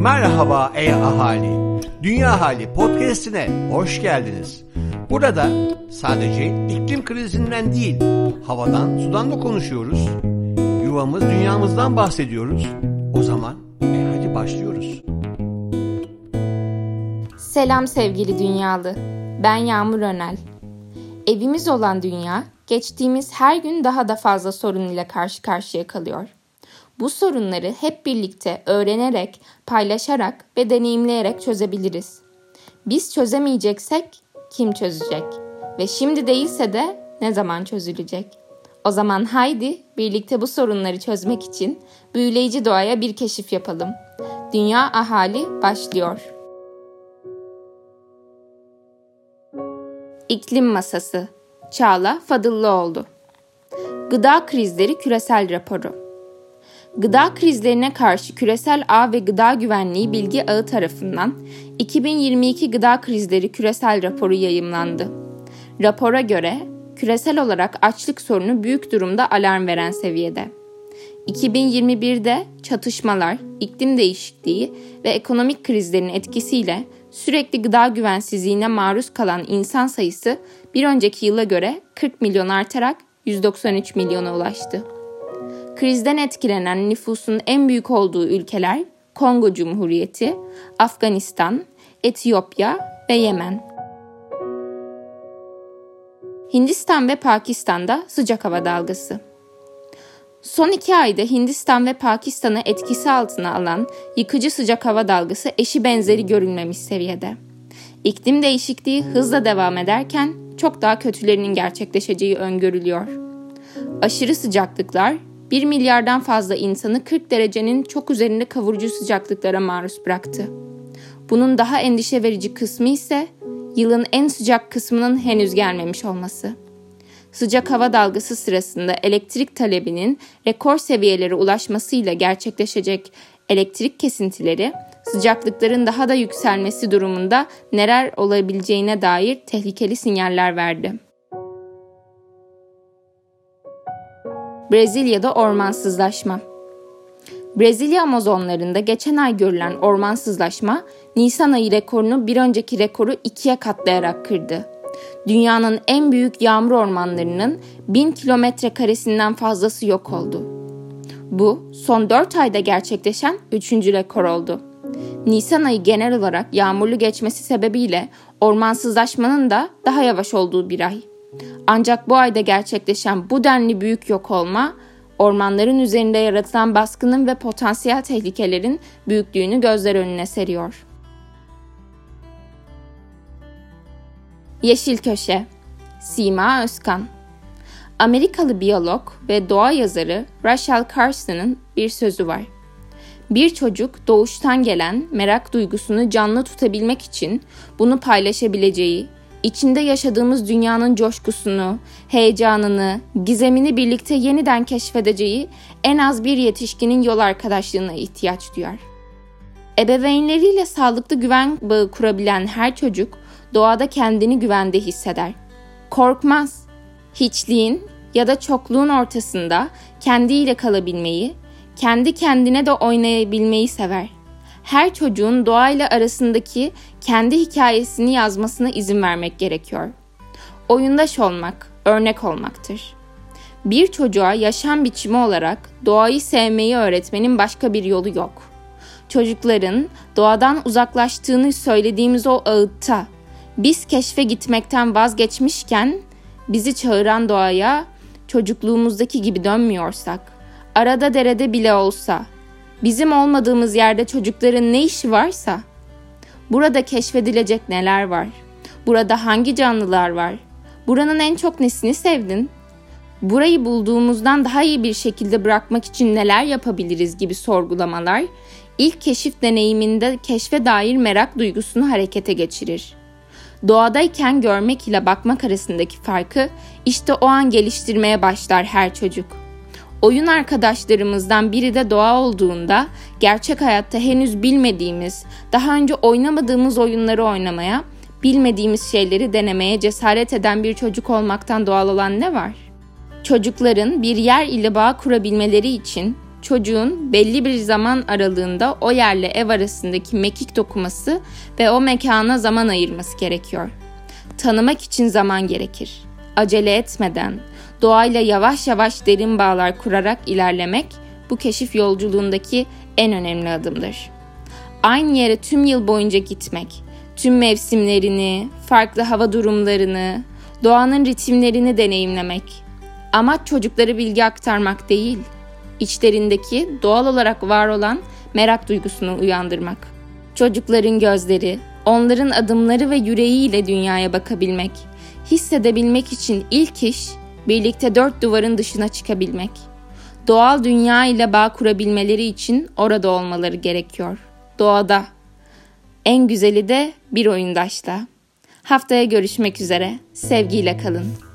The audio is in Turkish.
Merhaba ey ahali. Dünya Hali podcast'ine hoş geldiniz. Burada sadece iklim krizinden değil, havadan, sudan da konuşuyoruz. Yuvamız, dünyamızdan bahsediyoruz. O zaman e hadi başlıyoruz. Selam sevgili dünyalı. Ben Yağmur Önel. Evimiz olan dünya, geçtiğimiz her gün daha da fazla sorun ile karşı karşıya kalıyor. Bu sorunları hep birlikte öğrenerek, paylaşarak ve deneyimleyerek çözebiliriz. Biz çözemeyeceksek kim çözecek? Ve şimdi değilse de ne zaman çözülecek? O zaman haydi birlikte bu sorunları çözmek için büyüleyici doğaya bir keşif yapalım. Dünya Ahali başlıyor. İklim Masası Çağla Fadıllıoğlu Gıda Krizleri Küresel Raporu Gıda krizlerine karşı Küresel Ağ ve Gıda Güvenliği Bilgi Ağı tarafından 2022 Gıda Krizleri Küresel Raporu yayımlandı. Rapora göre küresel olarak açlık sorunu büyük durumda alarm veren seviyede. 2021'de çatışmalar, iklim değişikliği ve ekonomik krizlerin etkisiyle sürekli gıda güvensizliğine maruz kalan insan sayısı bir önceki yıla göre 40 milyon artarak 193 milyona ulaştı. Krizden etkilenen nüfusun en büyük olduğu ülkeler Kongo Cumhuriyeti, Afganistan, Etiyopya ve Yemen. Hindistan ve Pakistan'da sıcak hava dalgası. Son iki ayda Hindistan ve Pakistan'ı etkisi altına alan yıkıcı sıcak hava dalgası eşi benzeri görülmemiş seviyede. İklim değişikliği hızla devam ederken çok daha kötülerinin gerçekleşeceği öngörülüyor. Aşırı sıcaklıklar 1 milyardan fazla insanı 40 derecenin çok üzerinde kavurucu sıcaklıklara maruz bıraktı. Bunun daha endişe verici kısmı ise yılın en sıcak kısmının henüz gelmemiş olması. Sıcak hava dalgası sırasında elektrik talebinin rekor seviyelere ulaşmasıyla gerçekleşecek elektrik kesintileri sıcaklıkların daha da yükselmesi durumunda neler olabileceğine dair tehlikeli sinyaller verdi. Brezilya'da ormansızlaşma. Brezilya Amazonlarında geçen ay görülen ormansızlaşma Nisan ayı rekorunu bir önceki rekoru ikiye katlayarak kırdı. Dünyanın en büyük yağmur ormanlarının 1000 kilometre karesinden fazlası yok oldu. Bu son 4 ayda gerçekleşen 3. rekor oldu. Nisan ayı genel olarak yağmurlu geçmesi sebebiyle ormansızlaşmanın da daha yavaş olduğu bir ay. Ancak bu ayda gerçekleşen bu denli büyük yok olma, ormanların üzerinde yaratılan baskının ve potansiyel tehlikelerin büyüklüğünü gözler önüne seriyor. Yeşil Köşe Sima Özkan Amerikalı biyolog ve doğa yazarı Rachel Carson'ın bir sözü var. Bir çocuk doğuştan gelen merak duygusunu canlı tutabilmek için bunu paylaşabileceği içinde yaşadığımız dünyanın coşkusunu, heyecanını, gizemini birlikte yeniden keşfedeceği en az bir yetişkinin yol arkadaşlığına ihtiyaç duyar. Ebeveynleriyle sağlıklı güven bağı kurabilen her çocuk doğada kendini güvende hisseder. Korkmaz. Hiçliğin ya da çokluğun ortasında kendiyle kalabilmeyi, kendi kendine de oynayabilmeyi sever her çocuğun doğayla arasındaki kendi hikayesini yazmasına izin vermek gerekiyor. Oyundaş olmak, örnek olmaktır. Bir çocuğa yaşam biçimi olarak doğayı sevmeyi öğretmenin başka bir yolu yok. Çocukların doğadan uzaklaştığını söylediğimiz o ağıtta biz keşfe gitmekten vazgeçmişken bizi çağıran doğaya çocukluğumuzdaki gibi dönmüyorsak, arada derede bile olsa Bizim olmadığımız yerde çocukların ne işi varsa, burada keşfedilecek neler var? Burada hangi canlılar var? Buranın en çok nesini sevdin? Burayı bulduğumuzdan daha iyi bir şekilde bırakmak için neler yapabiliriz gibi sorgulamalar ilk keşif deneyiminde keşfe dair merak duygusunu harekete geçirir. Doğadayken görmek ile bakmak arasındaki farkı işte o an geliştirmeye başlar her çocuk.'' Oyun arkadaşlarımızdan biri de doğa olduğunda gerçek hayatta henüz bilmediğimiz, daha önce oynamadığımız oyunları oynamaya, bilmediğimiz şeyleri denemeye cesaret eden bir çocuk olmaktan doğal olan ne var? Çocukların bir yer ile bağ kurabilmeleri için çocuğun belli bir zaman aralığında o yerle ev arasındaki mekik dokuması ve o mekana zaman ayırması gerekiyor. Tanımak için zaman gerekir. Acele etmeden, doğayla yavaş yavaş derin bağlar kurarak ilerlemek bu keşif yolculuğundaki en önemli adımdır. Aynı yere tüm yıl boyunca gitmek, tüm mevsimlerini, farklı hava durumlarını, doğanın ritimlerini deneyimlemek. Amaç çocukları bilgi aktarmak değil, içlerindeki doğal olarak var olan merak duygusunu uyandırmak. Çocukların gözleri, onların adımları ve yüreğiyle dünyaya bakabilmek, hissedebilmek için ilk iş birlikte dört duvarın dışına çıkabilmek. Doğal dünya ile bağ kurabilmeleri için orada olmaları gerekiyor. Doğada. En güzeli de bir oyundaşta. Haftaya görüşmek üzere. Sevgiyle kalın.